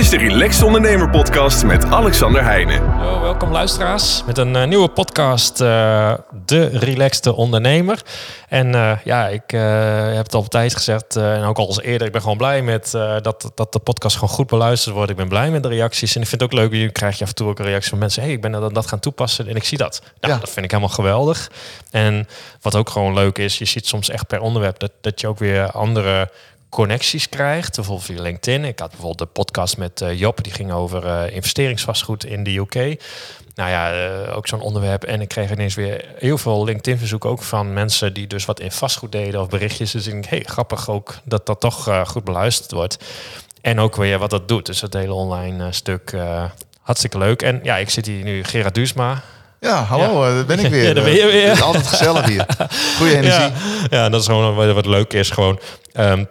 is de Relaxed Ondernemer Podcast met Alexander Heijnen. Hallo, welkom luisteraars met een eh, nieuwe podcast, eh, De Relaxte Ondernemer. En eh, ja, ik heb het al op tijd gezegd en ook al eens eerder, ik ben gewoon blij met dat, dat de podcast gewoon goed beluisterd wordt. Ik ben blij met de reacties en ik vind het ook leuk, je krijgt je af en toe ook een reactie van mensen, hey, ik ben dat, dat gaan toepassen en ik zie dat. Nou, Dat vind ik helemaal geweldig. En wat ook gewoon leuk is, je ziet soms echt per onderwerp dat, dat je ook weer andere connecties krijgt. Bijvoorbeeld via LinkedIn. Ik had bijvoorbeeld de podcast met uh, Job, die ging over uh, investeringsvastgoed in de UK. Nou ja, uh, ook zo'n onderwerp. En ik kreeg ineens weer heel veel LinkedIn-verzoeken ook van mensen die dus wat in vastgoed deden of berichtjes. Dus ik denk, hey, grappig ook dat dat toch goed beluisterd wordt. En ook weer wat dat doet. Dus het hele online stuk hartstikke leuk. En ja, ik zit hier nu, Gerard Duusma. Ja, hallo, ja. ben ik weer. Ja, ben je weer. Het is altijd gezellig hier. Goeie energie. Ja, ja dat is gewoon wat, wat leuk is. Gewoon. Um,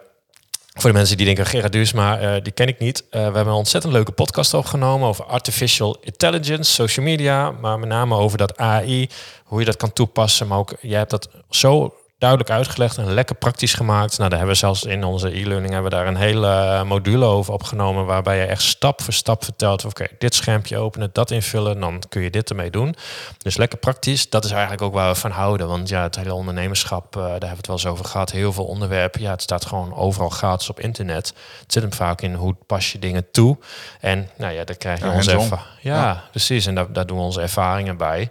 voor de mensen die denken, Gerard Duursma, uh, die ken ik niet. Uh, we hebben een ontzettend leuke podcast opgenomen over artificial intelligence, social media, maar met name over dat AI, hoe je dat kan toepassen. Maar ook, jij hebt dat zo duidelijk uitgelegd en lekker praktisch gemaakt. Nou, daar hebben we zelfs in onze e-learning hebben we daar een hele eh, module over opgenomen, waarbij je echt stap voor stap vertelt: oké, dit schermpje openen, dat invullen, dan kun je dit ermee doen. Dus lekker praktisch. Dat is eigenlijk ook waar we van houden, want ja, het hele ondernemerschap, uh, daar hebben we het wel eens over gehad. Heel veel onderwerpen, ja, het staat gewoon overal gratis op internet. Het zit hem vaak in hoe pas je dingen toe. En nou ja, daar krijg je ja, onze ervaring. Ja, ja, precies. En daar, daar doen we onze ervaringen bij.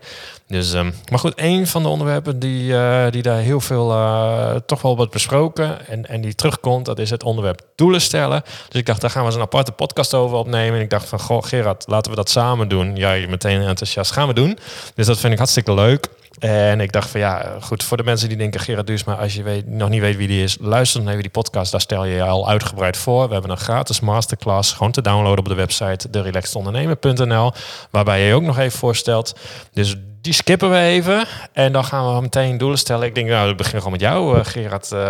Dus, um, maar goed, een van de onderwerpen die, uh, die daar heel veel uh, toch wel wordt besproken en, en die terugkomt, dat is het onderwerp doelen stellen. Dus ik dacht, daar gaan we eens een aparte podcast over opnemen. En ik dacht van, goh Gerard, laten we dat samen doen. Ja, je meteen enthousiast gaan we doen. Dus dat vind ik hartstikke leuk. En ik dacht van ja, goed, voor de mensen die denken Gerard Duursma, als je weet, nog niet weet wie die is, luister dan even die podcast. Daar stel je je al uitgebreid voor. We hebben een gratis masterclass, gewoon te downloaden op de website derelaxedondernemer.nl, waarbij je je ook nog even voorstelt. Dus die skippen we even. En dan gaan we meteen doelen stellen. Ik denk, nou, we beginnen gewoon met jou, uh, Gerard. Uh,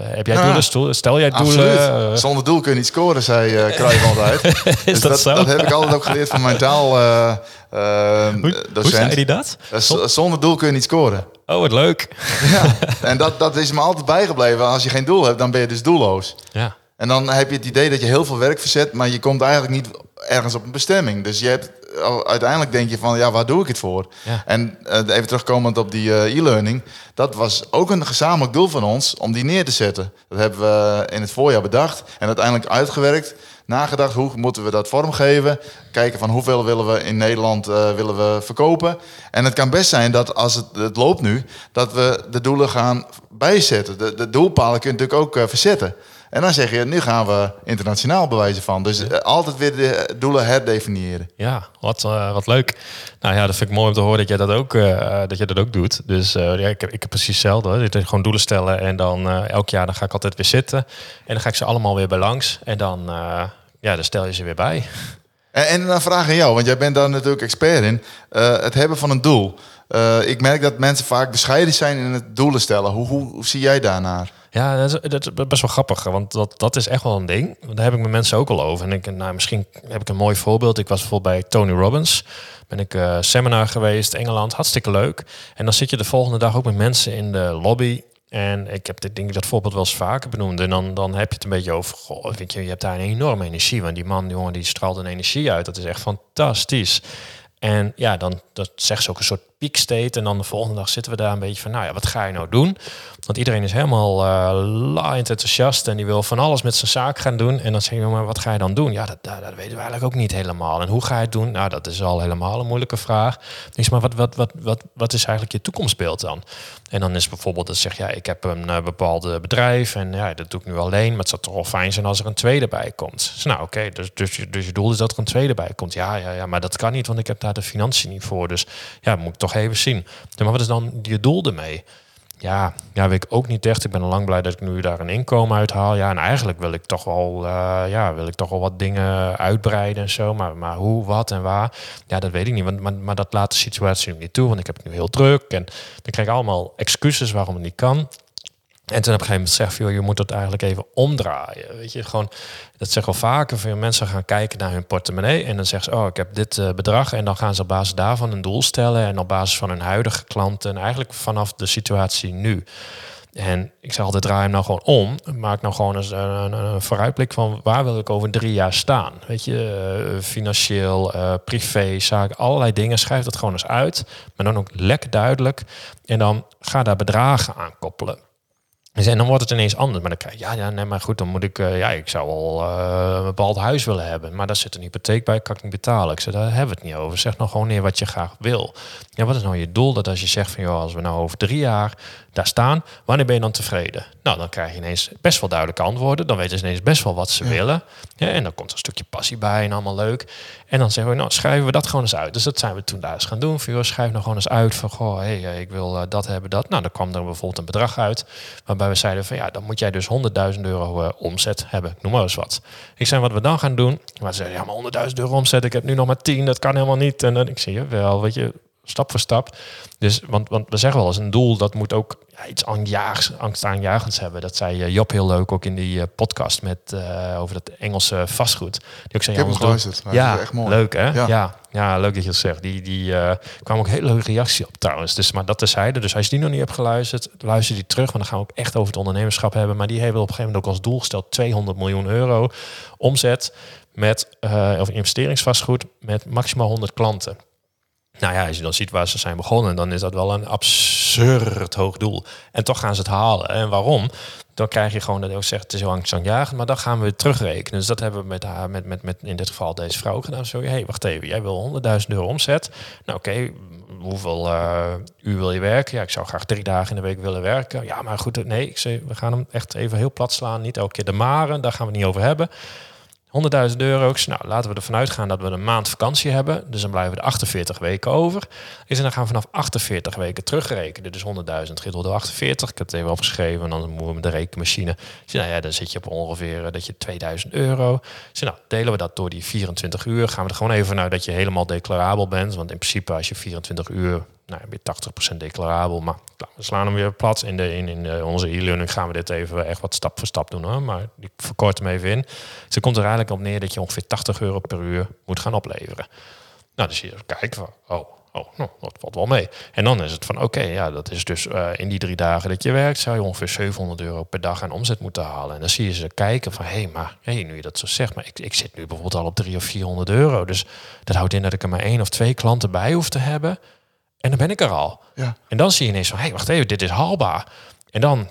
heb jij ja, doelen? Stel jij doelen? Uh, Zonder doel kun je niet scoren, zei uh, Cruijff altijd. is dus dat, dat, zo? Dat heb ik altijd ook geleerd van mijn taal. hoe, hoe zei hij dat? zonder doel kun je niet scoren. Oh, wat leuk. ja, en dat, dat is me altijd bijgebleven. Als je geen doel hebt, dan ben je dus doelloos. Ja. En dan heb je het idee dat je heel veel werk verzet, maar je komt eigenlijk niet ergens op een bestemming. Dus je hebt uiteindelijk denk je van, ja, waar doe ik het voor? En uh, even terugkomend op die uh, e-learning, dat was ook een gezamenlijk doel van ons om die neer te zetten. Dat hebben we in het voorjaar bedacht en uiteindelijk uitgewerkt. Nagedacht, hoe moeten we dat vormgeven? Kijken van hoeveel willen we in Nederland uh, willen we verkopen. En het kan best zijn dat als het, het loopt nu, dat we de doelen gaan bijzetten. De, de doelpalen kun je natuurlijk ook verzetten. En dan zeg je, nu gaan we internationaal bewijzen van. Dus eh, altijd weer de doelen herdefiniëren. Ja, wat, uh, wat leuk. Nou ja, dat vind ik mooi om te horen dat jij dat ook, uh, dat jij dat ook doet. Dus ja, ik, heb, ik heb precies hetzelfde. Ik gewoon doelen stellen en dan elk jaar dan ga ik altijd weer zitten. En dan ga ik ze allemaal weer bij langs. En dan, ja, dan stel je ze weer bij. En, en dan vraag aan jou, want jij bent daar natuurlijk expert in. het hebben van een doel. Ik merk dat mensen vaak bescheiden zijn in het doelen stellen. Hoe, hoe, zie jij daarnaar? Ja, dat is, dat is, best wel grappig, want dat, dat is echt wel een ding. Daar heb ik met mensen ook al over. En ik, nou, misschien heb ik een mooi voorbeeld. Ik was bijvoorbeeld bij Tony Robbins. Ben ik uh, seminar geweest, Engeland, hartstikke leuk. En dan zit je de volgende dag ook met mensen in de lobby. En ik heb dit denk ik dat voorbeeld wel eens vaker benoemd. En dan, dan heb je het een beetje over, goh, je, je hebt daar een enorme energie. Want die man, die jongen, die straalt een energie uit. Dat is echt fantastisch. En ja, dan dat zegt ze ook een soort peak state. En dan de volgende dag zitten we daar een beetje van, nou ja, wat ga je nou doen? Want iedereen is helemaal uh, laaiend enthousiast en die wil van alles met zijn zaak gaan doen. En dan zeg je, maar wat ga je dan doen? Ja, dat, dat, dat, weten we eigenlijk ook niet helemaal. En hoe ga je het doen? Nou, dat is al helemaal een moeilijke vraag. Dus maar wat, wat, wat, wat, wat is eigenlijk je toekomstbeeld dan? En dan is bijvoorbeeld dat zeg ja, ik heb een uh, bepaalde bedrijf en ja, dat doe ik nu alleen. Maar het zou toch wel fijn zijn als er een tweede bij komt. Dus nou, oké, dus, dus, dus je doel is dat er een tweede bij komt. Ja, ja, ja, maar dat kan niet, want ik heb daar de financiën niet voor. Dus ja, moet ik toch even zien. Maar wat is dan je doel ermee? Ja, ja, weet ik ook niet echt. Ik ben al lang blij dat ik nu daar een inkomen uit haal. Ja, en eigenlijk wil ik toch wel, uh, ja, wil ik toch wel wat dingen uitbreiden en zo. Maar, maar hoe, wat en waar, ja, dat weet ik niet. Want, maar, maar dat laat de situatie niet toe, want ik heb nu heel druk. En dan krijg ik allemaal excuses waarom het niet kan. En toen op een gegeven moment zeg je, je moet het eigenlijk even omdraaien. Weet je, gewoon, dat zeg wel vaker, veel mensen gaan kijken naar hun portemonnee en dan zeggen ze, oh, ik heb dit uh, bedrag. En dan gaan ze op basis daarvan een doel stellen en op basis van hun huidige klanten en eigenlijk vanaf de situatie nu. En ik zeg altijd, draai hem nou gewoon om. Maak nou gewoon eens een, een, vooruitblik van waar wil ik over drie jaar staan. Weet je, uh, financieel, uh, privé, zaken, allerlei dingen. Schrijf dat gewoon eens uit. Maar dan ook lekker duidelijk. En dan ga daar bedragen aan koppelen. En dan wordt het ineens anders. Maar dan krijg je, ja, ja, nee, maar goed, dan moet ik, uh, ja, ik zou wel uh, een bepaald huis willen hebben. Maar daar zit een hypotheek bij, kan ik niet betalen. Ik zeg, daar hebben we het niet over. Zeg nou gewoon neer wat je graag wil. Ja, wat is nou je doel? Dat als je zegt van, joh, als we nou over drie jaar daar staan, wanneer ben je dan tevreden? Nou, dan krijg je ineens best wel duidelijke antwoorden. Dan weten ze ineens best wel wat ze willen. Ja, en dan komt er een stukje passie bij en allemaal leuk. En dan zeggen we, nou, schrijven we dat gewoon eens uit. Dus dat zijn we toen daar eens gaan doen. Van, joh, schrijf nou gewoon eens uit van, goh, hey, eh, ik wil uh, dat hebben, dat. Nou, dan kwam er bijvoorbeeld een bedrag uit, waarbij we zeiden van, ja, dan moet jij dus 100.000 euro uh, omzet hebben. Noem maar eens wat. Ik zei, wat we dan gaan doen, maar ze zeiden, ja, maar 100.000 euro omzet, ik heb nu nog maar 10, dat kan helemaal niet. En dan ik zie je wel, weet je, stap voor stap. Dus, want, want we zeggen wel eens, een doel dat moet ook iets angstaanjagends, angstaanjagends hebben. Dat zei uh, Job heel leuk ook in die uh, podcast met uh, over dat Engelse vastgoed. Die ook zei, ik heb hem geluisterd. Ja, echt mooi. leuk hè? Ja. ja. Ja, leuk dat je het zegt. Die, die kwam ook hele leuke reactie op trouwens. Dus, maar dat terzijde. Dus als je die nog niet hebt geluisterd, luister die terug. Want dan gaan we ook echt over het ondernemerschap hebben. Maar die hebben op een gegeven moment ook als doel gesteld 200 miljoen euro omzet met, of investeringsvastgoed met maximaal 100 klanten. Nou ja, als je dan ziet waar ze zijn begonnen, dan is dat wel een absurd hoog doel. En toch gaan ze het halen. En waarom? Dan krijg je gewoon dat ook zegt, het is heel angstaanjagend, maar dan gaan we terugrekenen. Dus dat hebben we met haar, met, met, met in dit geval deze vrouw gedaan. Zo, hé, hey, wacht even, jij wil 100.000 euro omzet. Nou oké, hoeveel uh, uur wil je werken? Ja, ik zou graag drie dagen in de week willen werken. Ja, maar goed, nee, ik we gaan hem echt even heel plat slaan. Niet elke keer de maren, daar gaan we het niet over hebben. 100.000 euro. Nou, laten we ervan uitgaan dat we een maand vakantie hebben. Dus dan blijven er 48 weken over. Is en dan gaan we vanaf 48 weken terugrekenen. Dus 100.000 gedeeld door 48. Ik heb het even opgeschreven. En dan moeten we met de rekenmachine. Nou ja, dan zit je op ongeveer eh, dat je 2000 euro. Dus nou, delen we dat door die 24 uur. Gaan we er gewoon even vanuit dat je helemaal declarabel bent. Want in principe als je 24 uur nou, weer 80% declarabel. Maar we slaan hem weer plat. In, de, in, in onze e-learning gaan we dit even echt wat stap voor stap doen. Hoor. Maar ik verkort hem even in. Ze komt er eigenlijk op neer dat je ongeveer 80 euro per uur moet gaan opleveren. Nou, dus je kijkt van, oh, oh nou, dat valt wel mee. En dan is het van, oké, ja, dat is dus uh, in die drie dagen dat je werkt, zou je ongeveer 700 euro per dag aan omzet moeten halen. En dan zie je ze kijken van, hé, hey, maar hey, nu je dat zo zegt, maar ik, ik zit nu bijvoorbeeld al op 300 of 400 euro. Dus dat houdt in dat ik er maar één of twee klanten bij hoef te hebben. En dan ben ik er al. Ja. En dan zie je ineens van, hé, hey, wacht even, dit is haalbaar. En dan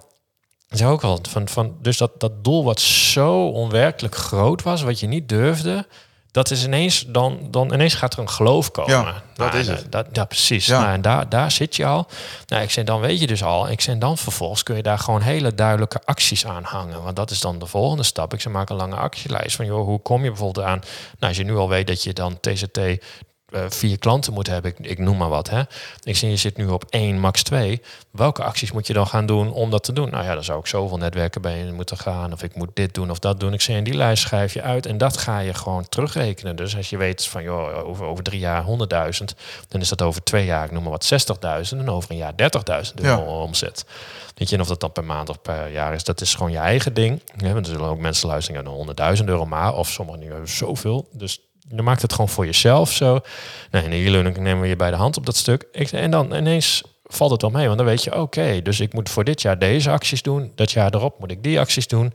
zei ook wel van, van dus dat, dat doel wat zo onwerkelijk groot was, wat je niet durfde, dat is ineens, dan, dan ineens gaat er een geloof komen. Ja, dat nou, is het. Dat, ja, precies. Ja. Nou, en daar, daar zit je al. Nou, ik zei, dan weet je dus al. Ik zei, dan vervolgens kun je daar gewoon hele duidelijke acties aan hangen. Want dat is dan de volgende stap. Ik zei, maak een lange actielijst van, joh, hoe kom je bijvoorbeeld aan? Nou, als je nu al weet dat je dan TZT uh, vier klanten moet hebben, ik, ik, noem maar wat. Hè. Ik zie je zit nu op één, max twee. Welke acties moet je dan gaan doen om dat te doen? Nou ja, dan zou ik zoveel netwerken bij moeten gaan. Of ik moet dit doen of dat doen. Ik zie in die lijst schrijf je uit en dat ga je gewoon terugrekenen. Dus als je weet van joh, over, over drie jaar 100.000, dan is dat over twee jaar, ik noem maar wat 60.000 en over een jaar 30.000 euro ja. omzet. Weet je, en of dat dan per maand of per jaar is, dat is gewoon je eigen ding. Ja, er zullen ook mensen luisteren naar 100.000 euro maar, of sommigen nu hebben zoveel. Dus je maakt het gewoon voor jezelf zo. Nou, in e-learning nemen we je bij de hand op dat stuk. en dan ineens valt het wel mee, want dan weet je, oké, dus ik moet voor dit jaar deze acties doen, dat jaar erop moet ik die acties doen.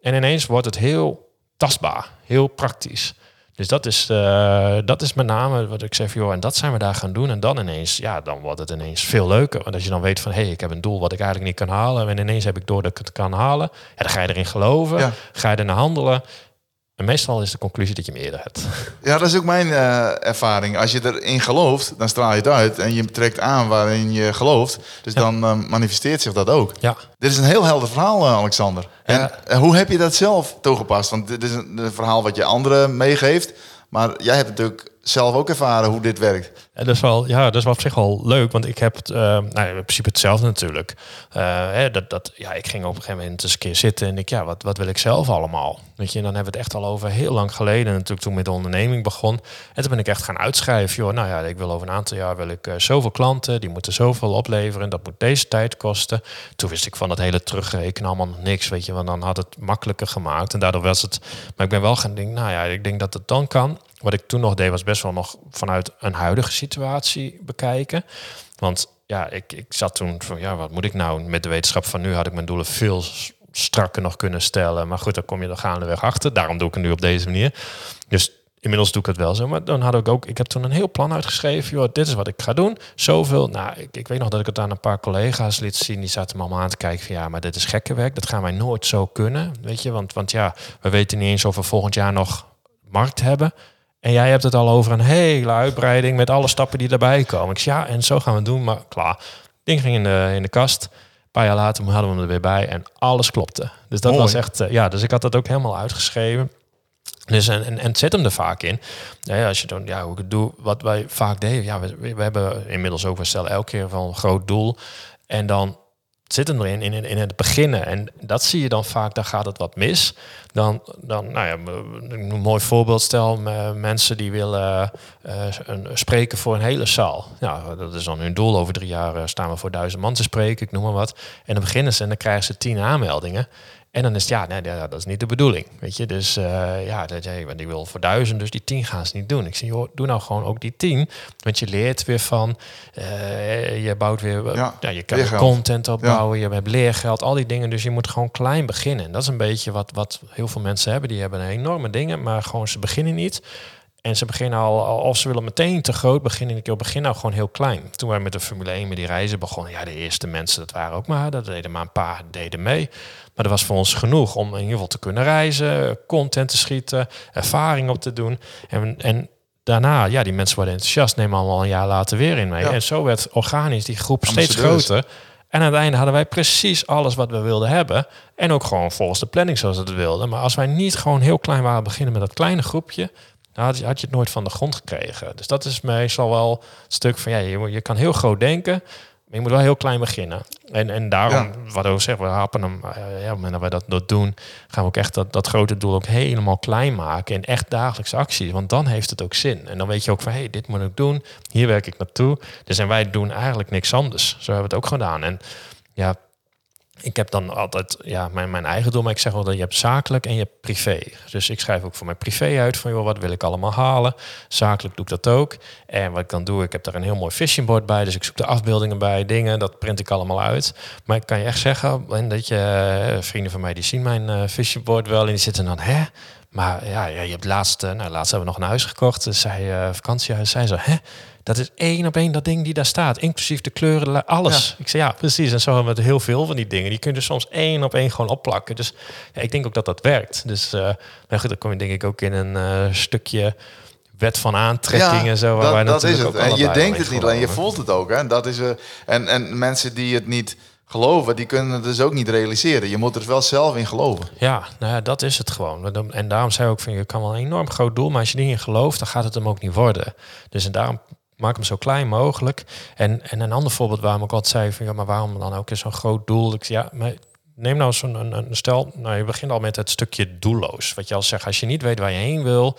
En ineens wordt het heel tastbaar, heel praktisch. Dus dat is, uh, dat is met name wat ik zeg, joh, en dat zijn we daar gaan doen. En dan ineens, ja, dan wordt het ineens veel leuker. Want als je dan weet van, hé, hey, ik heb een doel wat ik eigenlijk niet kan halen. En ineens heb ik door dat ik het kan halen. Ja, dan ga je erin geloven, ja. ga je er naar handelen. En meestal is de conclusie dat je hem eerder hebt. Ja, dat is ook mijn uh, ervaring. Als je erin gelooft, dan straal je het uit en je trekt aan waarin je gelooft. Dus ja. dan uh, manifesteert zich dat ook. Ja. Dit is een heel helder verhaal, uh, Alexander. En hoe heb je dat zelf toegepast? Want dit is een, een verhaal wat je anderen meegeeft. Maar jij hebt natuurlijk zelf ook ervaren hoe dit werkt. Ja, dat is wel, ja, dat is wel op zich wel leuk, want ik heb het, uh, nou, in principe hetzelfde natuurlijk. Uh, hè, dat, dat, ja, ik ging op een gegeven moment eens een keer zitten en ik, ja, wat, wat wil ik zelf allemaal? Weet je, en dan hebben we het echt al over heel lang geleden, natuurlijk toen met de onderneming begon. En toen ben ik echt gaan uitschrijven, joh, nou ja, ik wil over een aantal jaar wil ik uh, zoveel klanten, die moeten zoveel opleveren, dat moet deze tijd kosten. Toen wist ik van dat hele terugrekenen allemaal nog niks, weet je, want dan had het makkelijker gemaakt en daardoor was het. Maar ik ben wel gaan denken, nou ja, ik denk dat het dan kan. Wat ik toen nog deed was best wel nog vanuit een huidige situatie bekijken. Want ja, ik, ik zat toen van, ja, wat moet ik nou? Met de wetenschap van nu had ik mijn doelen veel strakker nog kunnen stellen. Maar goed, dan kom je er gaandeweg achter. Daarom doe ik het nu op deze manier. Dus inmiddels doe ik het wel zo. Maar dan had ik ook, ik heb toen een heel plan uitgeschreven. Joh, dit is wat ik ga doen. Zoveel. Nou, ik, ik weet nog dat ik het aan een paar collega's liet zien. Die zaten me allemaal aan te kijken van ja, maar dit is gekke werk. Dat gaan wij nooit zo kunnen. Weet je, want, want ja, we weten niet eens of we volgend jaar nog markt hebben. En jij hebt het al over een hele uitbreiding met alle stappen die erbij komen. Ik zei, ja, en zo gaan we het doen. Maar klaar, ding ging in de, in de kast. Een paar jaar later hadden we hem er weer bij en alles klopte. Dus dat was echt, eh, ja, dus ik had dat ook helemaal uitgeschreven. Dus en, en, en het zit hem er vaak in. Ja, als je dan, ja, hoe ik het doe, wat wij vaak deden, ja, we, we hebben inmiddels ook, we stellen elke keer van een groot doel. En dan zit hem erin in, in, het beginnen. En dat zie je dan vaak, dan gaat het wat mis. Dan, dan nou ja, een mooi voorbeeld, stel mensen die willen een, spreken voor een hele zaal. Ja, dat is dan hun doel. Over drie jaar uh, staan we voor duizend man te spreken, ik noem maar wat. En dan beginnen ze en dan krijgen ze tien aanmeldingen. En dan is het, ja, nee, dat is niet de bedoeling. Weet je, dus uh, ja, dat, die wil voor duizend, dus die tien gaan ze niet doen. Ik zeg, joh, doe nou gewoon ook die tien. Want je leert weer van, uh, je bouwt weer, ja, ja je kan content opbouwen, ja. je hebt leergeld, al die dingen. Dus je moet gewoon klein beginnen. En dat is een beetje wat, wat heel veel mensen hebben. Die hebben enorme dingen, maar gewoon ze beginnen niet. En ze beginnen al, als ze willen meteen te groot beginnen, ik begin nou gewoon heel klein. Toen wij met de Formule 1 met die reizen begonnen, ja, de eerste mensen, dat waren ook maar, dat deden maar een paar, deden mee. Maar dat was voor ons genoeg om in ieder geval te kunnen reizen, content te schieten, ervaring op te doen. En, en daarna, ja, die mensen worden enthousiast, nemen allemaal een jaar later weer in mee. En zo werd organisch die groep steeds groter. En aan het einde hadden wij precies alles wat we wilden hebben. En ook gewoon volgens de planning zoals we het wilden. Maar als wij niet gewoon heel klein waren beginnen met dat kleine groepje, dan had je, had je het nooit van de grond gekregen. Dus dat is meestal wel een stuk van, ja, je, je kan heel groot denken, maar je moet wel heel klein beginnen. En, en daarom, wat we zeggen, we happen hem. Uh, ja, op het dat wij dat, dat doen, gaan we ook echt dat, dat grote doel ook helemaal klein maken. In echt dagelijkse acties. Want dan heeft het ook zin. En dan weet je ook van, hé, hey, dit moet ik doen. Hier werk ik naartoe. Dus en wij doen eigenlijk niks anders. Zo hebben we het ook gedaan. En ja, ik heb dan altijd ja, mijn, mijn eigen doel, maar ik zeg wel dat je hebt zakelijk en je hebt privé. Dus ik schrijf ook voor mijn privé uit van joh, wat wil ik allemaal halen. Zakelijk doe ik dat ook. En wat ik dan doe, ik heb daar een heel mooi fishingboard bij. Dus ik zoek de afbeeldingen bij, dingen, dat print ik allemaal uit. Maar ik kan je echt zeggen, en dat je eh, vrienden van mij die zien mijn uh, fishingboard wel en die zitten dan, hè? Maar ja, je hebt laatst, nou, laatst hebben we nog een huis gekocht. Dus zij, vakantiehuis, zijn zo, hè? Dat is één op één dat ding die daar staat. Inclusief de kleuren, alles. Ik zei ja, precies. En zo hebben we heel veel van die dingen. Die kun je soms één op één gewoon opplakken. Dus ja, ik denk ook dat dat werkt. Dus uh, nou goed, dan kom je denk ik ook in een uh, stukje wet van aantrekking en zo. Waar dat, dat is het. En je denkt het niet alleen, je voelt het ook. Hè? Dat is, uh, en, en mensen die het niet geloven, die kunnen het dus ook niet realiseren. Je moet er wel zelf in geloven. Ja, nou ja, dat is het gewoon. En daarom zei ik ook van, je kan wel een enorm groot doel, maar als je niet in gelooft, dan gaat het hem ook niet worden. Dus en daarom maak hem zo klein mogelijk. En, en een ander voorbeeld waarom ik altijd zei van ja, maar waarom dan ook eens zo'n groot doel? Ik, ja, maar neem nou zo'n een, een, stel, nou je begint al met het stukje doelloos. Wat je al zegt, als je niet weet waar je heen wil,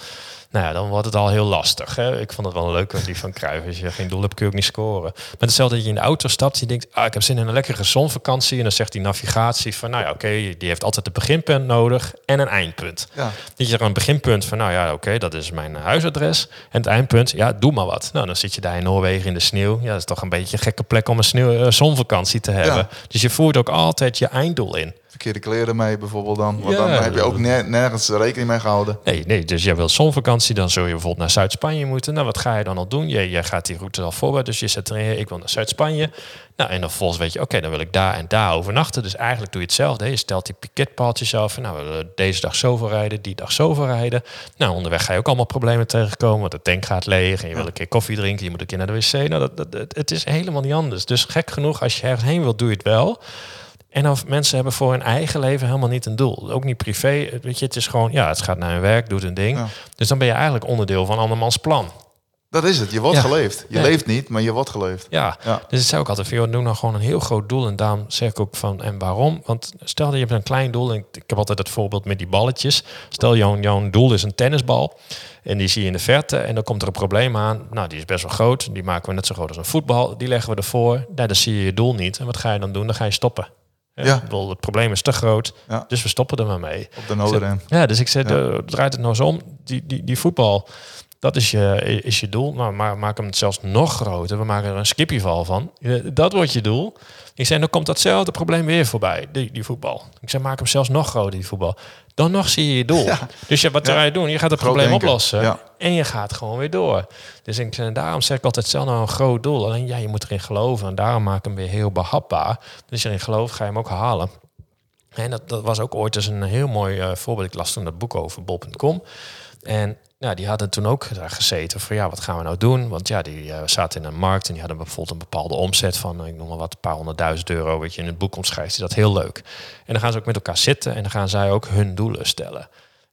nou ja, dan wordt het al heel lastig. Hè? Ik vond het wel leuk, die van Cruijff. Als je geen doel hebt, kun je ook niet scoren. Maar hetzelfde dat je in de auto stapt, je denkt, ah, ik heb zin in een lekkere zonvakantie. En dan zegt die navigatie van, nou ja, oké, die heeft altijd een beginpunt nodig en een eindpunt. Ja. Dat je er een beginpunt van, nou ja, oké, dat is mijn huisadres. En het eindpunt, ja, doe maar wat. Nou, dan zit je daar in Noorwegen in de sneeuw. Ja, dat is toch een beetje een gekke plek om een sneeuw, uh, zonvakantie te hebben. Dus je voert ook altijd je einddoel in verkeerde kleren mee bijvoorbeeld dan. Want dan heb je ook nergens rekening mee gehouden. Nee, nee, dus jij wil zonvakantie, dan zul je bijvoorbeeld naar Zuid-Spanje moeten. Nou, wat ga je dan al doen? Je, je gaat die route al voorbij, dus je zet erin, ik wil naar Zuid-Spanje. Nou, en dan volgens weet je, oké, dan wil ik daar en daar overnachten. Dus eigenlijk doe je hetzelfde. Je stelt die piketpaaltjes af. Nou, we willen deze dag zoveel rijden, die dag zoveel rijden. Nou, onderweg ga je ook allemaal problemen tegenkomen. Want de tank gaat leeg en je wil een keer koffie drinken. Je moet een keer naar de wc. Nou, dat, dat, het is helemaal niet anders. Dus gek genoeg, als je ergens heen wilt, doe je het wel. En of mensen hebben voor hun eigen leven helemaal niet een doel. Ook niet privé. Weet je, het is gewoon, ja, het gaat naar hun werk, doet een ding. Dus dan ben je eigenlijk onderdeel van andermans plan. Dat is het. Je wordt geleefd. Je leeft niet, maar je wordt geleefd. Ja. Dus het zei ook altijd van, joh, doe nou gewoon een heel groot doel. En daarom zeg ik ook van, en waarom? Want stel dat je hebt een klein doel. En ik heb altijd het voorbeeld met die balletjes. Stel, jouw, jouw doel is een tennisbal. En die zie je in de verte. En dan komt er een probleem aan. Nou, die is best wel groot. Die maken we net zo groot als een voetbal. Die leggen we ervoor. Nou, dan zie je je doel niet. En wat ga je dan doen? Dan ga je stoppen. Ja. Bedoel, het probleem is te groot, ja. dus we stoppen er maar mee. Op de nodenrem. Ja, dus ik zei, ja. draait het nou eens om. Die, die, die voetbal, Dat is je, is je doel. Nou, maar maak hem zelfs nog groter. We maken er een skipjeval van. Dat wordt je doel. Ik zei, dan komt datzelfde probleem weer voorbij, die, die voetbal. Ik zei, maak hem zelfs nog groter, die voetbal. Dan nog zie je je doel. Dus je, wat ga je doen? Je gaat het probleem oplossen en je gaat gewoon weer door. Dus ik, daarom zeg ik altijd, stel nou een groot doel. Alleen ja, je moet erin geloven. En daarom maak ik hem weer heel behapbaar. Dus je erin gelooft, ga je hem ook halen. En dat, dat was ook ooit eens een heel mooi uh, voorbeeld. Ik las toen dat boek over bol.com. En ja, die hadden toen ook daar gezeten van ja, wat gaan we nou doen? Want ja, die uh, zaten in een markt en die hadden bijvoorbeeld een bepaalde omzet van, ik noem maar wat, een paar honderdduizend euro. Weet je, in het boek omschrijft hij dat heel leuk. En dan gaan ze ook met elkaar zitten en dan gaan zij ook hun doelen stellen.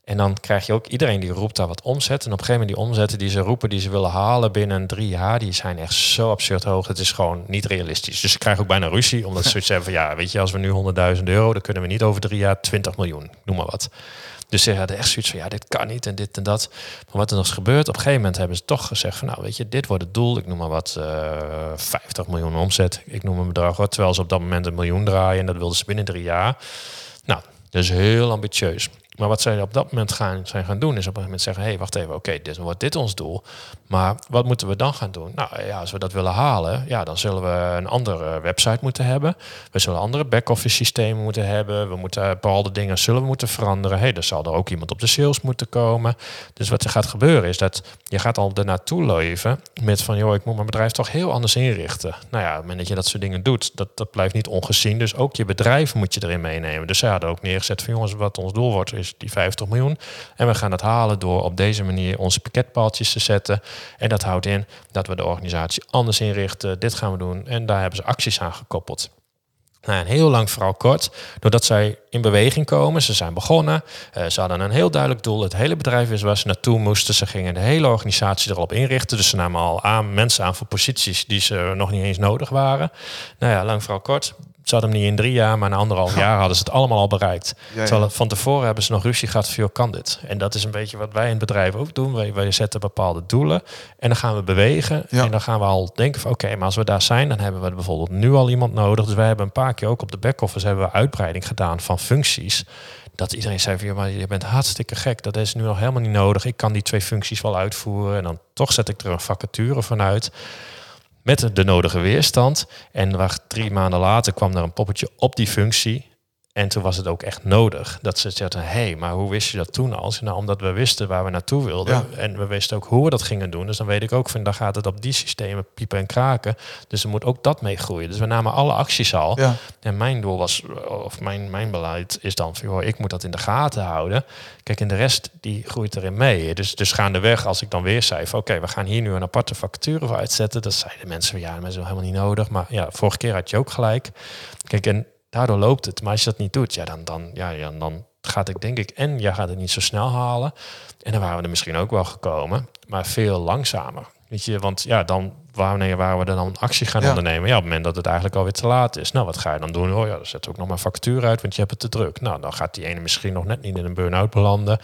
En dan krijg je ook iedereen die roept daar wat omzet. En op een gegeven moment die omzetten die ze roepen, die ze willen halen binnen drie jaar, die zijn echt zo absurd hoog. Het is gewoon niet realistisch. Dus ze krijgen ook bijna ruzie, omdat ze zoiets hebben van ja, weet je, als we nu 100.000 euro, dan kunnen we niet over drie jaar 20 miljoen, noem maar wat. Dus ze hadden echt zoiets van, ja, dit kan niet en dit en dat. Maar wat er nog is gebeurd, op een gegeven moment hebben ze toch gezegd van, nou, weet je, dit wordt het doel. Ik noem maar wat, uh, eh, 50 miljoen omzet. Ik noem een bedrag, wat, terwijl ze op dat moment een miljoen draaien. En dat wilden ze binnen drie jaar. Nou, dat is heel ambitieus. Maar wat zij op dat moment gaan, zijn gaan doen, is op een moment zeggen: hé, hey, wacht even, oké, dit wordt dit ons doel. Maar wat moeten we dan gaan doen? Nou ja, als we dat willen halen, ja, dan zullen we een andere website moeten hebben. We zullen andere back-office systemen moeten hebben. We moeten bepaalde dingen zullen we moeten veranderen. hey, er zal er ook iemand op de sales moeten komen. Dus wat er gaat gebeuren is dat je gaat al ernaartoe leven met van, joh, ik moet mijn bedrijf toch heel anders inrichten. Nou ja, op het moment dat je dat soort dingen doet, dat, dat blijft niet ongezien. Dus ook je bedrijf moet je erin meenemen. Dus zij hadden ook neergezet van, jongens, wat ons doel wordt, is die 50 miljoen. En we gaan het halen door op deze manier onze pakketpaaltjes te zetten. En dat houdt in dat we de organisatie anders inrichten. Dit gaan we doen. En daar hebben ze acties aan gekoppeld. Nou, een heel lang vooral kort, doordat zij in beweging komen. Ze zijn begonnen. Uh, ze hadden een heel duidelijk doel. Het hele bedrijf is waar ze naartoe moesten. Ze gingen de hele organisatie erop inrichten. Dus ze namen al aan mensen aan voor posities die ze nog niet eens nodig waren. Nou ja, lang vooral kort hadden hem niet in drie jaar, maar na anderhalf jaar hadden ze het allemaal al bereikt. Terwijl van tevoren hebben ze nog ruzie gehad voor kan dit. En dat is een beetje wat wij in het bedrijf ook doen. Wij, wij zetten bepaalde doelen en dan gaan we bewegen. En dan gaan we al denken van oké, maar als we daar zijn, dan hebben we bijvoorbeeld nu al iemand nodig. Dus wij hebben een paar keer ook op de back-office hebben we uitbreiding gedaan van functies dat iedereen zei van, ja, maar je bent hartstikke gek. Dat is nu nog helemaal niet nodig. Ik kan die twee functies wel uitvoeren. En dan toch zet ik er een vacature vanuit met de nodige weerstand. En wacht, drie maanden later kwam er een poppetje op die functie. En toen was het ook echt nodig dat ze zeiden: hé, hey, maar hoe wist je dat toen al? Nou, omdat we wisten waar we naartoe wilden. En we wisten ook hoe we dat gingen doen. Dus dan weet ik ook van, dan gaat het op die systemen piepen en kraken. Dus er moet ook dat mee groeien. Dus we namen alle acties al. Ja. En mijn doel was, of mijn, mijn beleid is dan van, joh, ik moet dat in de gaten houden. Kijk, en de rest die groeit erin mee. Dus, dus gaandeweg, als ik dan weer zei van, oké, we gaan hier nu een aparte vacature voor uitzetten. Dat zeiden mensen, ja, dat is helemaal niet nodig. Maar ja, vorige keer had je ook gelijk. Kijk, en daardoor loopt het. Maar als je dat niet doet, ja, dan, dan, ja, ja, dan gaat ik denk ik, en je gaat het niet zo snel halen. En dan waren we er misschien ook wel gekomen, maar veel langzamer. Weet je, want ja, dan wanneer waren we dan een actie gaan ondernemen? Ja, op het moment dat het eigenlijk alweer te laat is. Nou, wat ga je dan doen? Oh ja, dan zet ook nog maar factuur uit, want je hebt het te druk. Nou, dan gaat die ene misschien nog net niet in een burn-out belanden.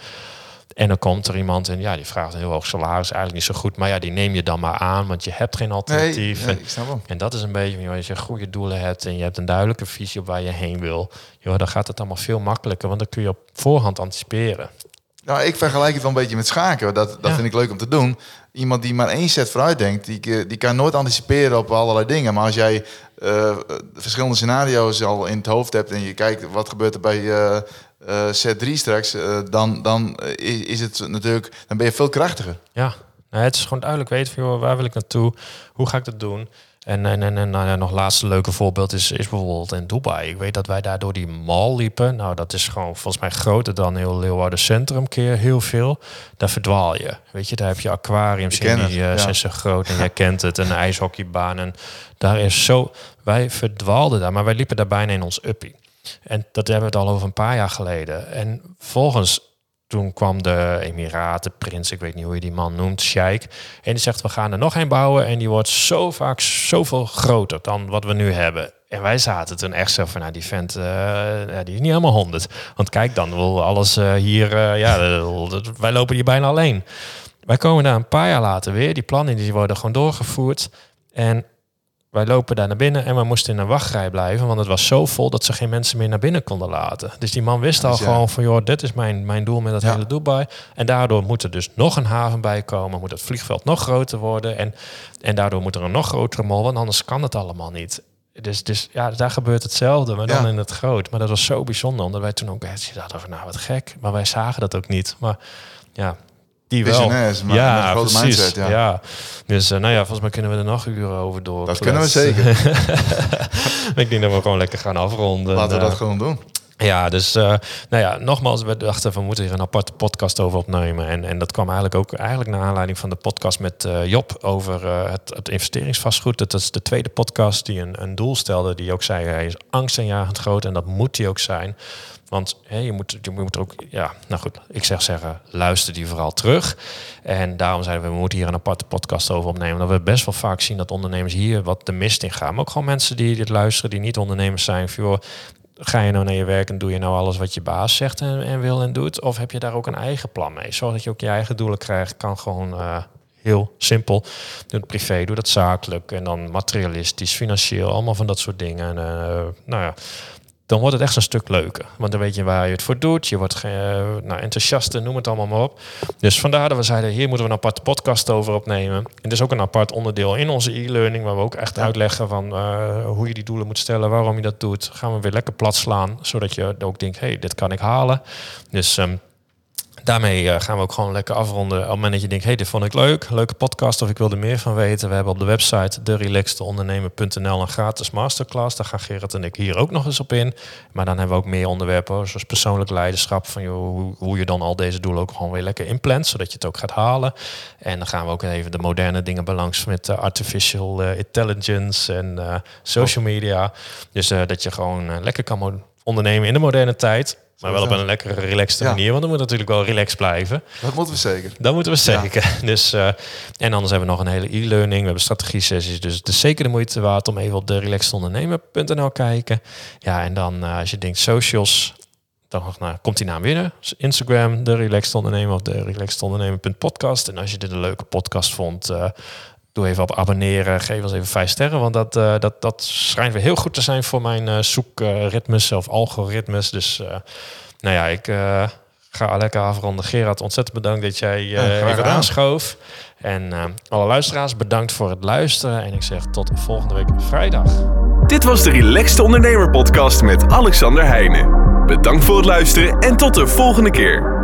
En dan komt er iemand en ja, die vraagt een heel hoog salaris, eigenlijk niet zo goed. Maar ja, die neem je dan maar aan, want je hebt geen alternatief. en, en, dat is een beetje, als je goede doelen hebt en je hebt een duidelijke visie op waar je heen wil, joh, dan gaat het allemaal veel makkelijker, want dan kun je op voorhand anticiperen. Nou, ik vergelijk het wel een beetje met schaken. Dat, dat vind ik leuk om te doen. Iemand die maar één set vooruit denkt, die, die kan nooit anticiperen op allerlei dingen. Maar als jij uh, verschillende scenario's al in het hoofd hebt en je kijkt wat gebeurt er bij uh, uh, set 3 straks, dan, dan is het natuurlijk, dan ben je veel krachtiger. Ja, nou, het is gewoon duidelijk weten van, joh, waar wil ik naartoe? Hoe ga ik dat doen? En, en, en, en nou nog laatste leuke voorbeeld is, is bijvoorbeeld in Dubai. Ik weet dat wij daar door die mall liepen. Nou, dat is gewoon volgens mij groter dan heel Leeuwarden Centrum keer heel veel. Daar verdwaal je. Weet je, daar heb je aquariums in die uh, zijn zo groot en jij kent het. En een ijshockeybaan. En daar is zo... Wij verdwaalden daar, maar wij liepen daar bijna in ons uppie. En dat hebben we het al over een paar jaar geleden. En volgens toen kwam de Emiraten, prins, ik weet niet hoe je die man noemt, Sheikh. En die zegt, we gaan er nog een bouwen. En die wordt zo vaak zoveel groter dan wat we nu hebben. En wij zaten toen echt zo van, nou die vent, ja, die is niet helemaal honderd. Want kijk dan, wil alles uh, hier, uh, ja, wij lopen hier bijna alleen. Wij komen daar een paar jaar later weer. Die plannen die worden gewoon doorgevoerd. En wij lopen daar naar binnen en we moesten in een wachtrij blijven, want het was zo vol dat ze geen mensen meer naar binnen konden laten. Dus die man wist al ja. gewoon van, joh, dit is mijn, mijn doel met dat Ja. hele Dubai. En daardoor moet er dus nog een haven bij komen, moet het vliegveld nog groter worden en, en daardoor moet er een nog grotere mol, want anders kan het allemaal niet. Dus, dus ja, daar gebeurt hetzelfde, maar dan in het groot. Maar dat was zo bijzonder, omdat wij toen ook echt dachten van, nou wat gek. Maar wij zagen dat ook niet. Maar ja, die wel. Visionairs, maar met een grote mindset, ja. ja. Dus uh, nou ja, volgens mij kunnen we er nog uren over door. Dat kunnen we zeker. ik denk dat we gewoon lekker gaan afronden. Laten we Uh, dat gewoon doen. Ja, dus uh, nou ja, nogmaals, we dachten van we moeten hier een aparte podcast over opnemen. En, en dat kwam eigenlijk ook eigenlijk naar aanleiding van de podcast met uh, Job over uh, het, het investeringsvastgoed. Dat is de tweede podcast die een, een doel stelde, die ook zei hij is angstaanjagend groot en dat moet hij ook zijn. Want je, moet, je moet er ook, ja, nou goed, ik zeg zeggen, luister die vooral terug. En daarom zeiden we, we moeten hier een aparte podcast over opnemen. Dat we best wel vaak zien dat ondernemers hier wat de mist in gaan. Maar ook gewoon mensen die dit luisteren, die niet ondernemers zijn. Van, ga je nou naar je werk en doe je nou alles wat je baas zegt en, wil en doet? Of heb je daar ook een eigen plan mee? Zodat je ook je eigen doelen krijgt, kan gewoon... Uh, heel simpel. Doe het privé, doe dat zakelijk en dan materialistisch, financieel, allemaal van dat soort dingen. En, uh, nou ja, dan wordt het echt een stuk leuker. Want dan weet je waar je het voor doet. Je wordt uh, nou, enthousiaster, noem het allemaal maar op. Dus vandaar dat we zeiden, hier moeten we een aparte podcast over opnemen. En dit is ook een apart onderdeel in onze e-learning... waar we ook echt uitleggen van uh, hoe je die doelen moet stellen... waarom je dat doet. Gaan we weer lekker plat slaan, zodat je ook denkt... hé, hey, dit kan ik halen. Dus... Um, Daarmee uh, gaan we ook gewoon lekker afronden. Op het moment dat je denkt, hey, dit vond ik leuk. Leuke podcast of ik wil er meer van weten. We hebben op de website derelaxedondernemer.nl een gratis masterclass. Daar gaan Gerard en ik hier ook nog eens op in. Maar dan hebben we ook meer onderwerpen, zoals persoonlijk leiderschap. Van joh, hoe, je dan al deze doelen ook gewoon weer lekker inplant. Zodat je het ook gaat halen. En dan gaan we ook even de moderne dingen belangs met uh, artificial uh, intelligence en social media. Dus dat je gewoon lekker kan ondernemen in de moderne tijd. Maar wel op een lekkere, relaxed ja. manier. Want dan moet natuurlijk wel relaxed blijven. Dat moeten we zeker. Dat moeten we zeker. Dus, uh, en anders hebben we nog een hele e-learning. We hebben strategie-sessies. Dus het is zeker de moeite waard om even op de relaxedondernemer.nl kijken. Ja, en dan uh, als je denkt socials... Dan nou, komt die naam binnen. Dus Instagram, de Relaxed Ondernemer of de Relaxed Ondernemer.podcast. En als je dit een leuke podcast vond... Uh, Doe even op abonneren. Geef ons even vijf sterren. Want dat, uh, dat, dat schijnt weer heel goed te zijn voor mijn uh, zoekritmes of algoritmes. Dus uh, nou ja, ik ga lekker afronden. Gerard, ontzettend bedankt dat jij ja, even aanschoof. En alle luisteraars, bedankt voor het luisteren. En ik zeg tot volgende week vrijdag. Dit was de Relaxed Ondernemer podcast met Alexander Heijnen. Bedankt voor het luisteren en tot de volgende keer.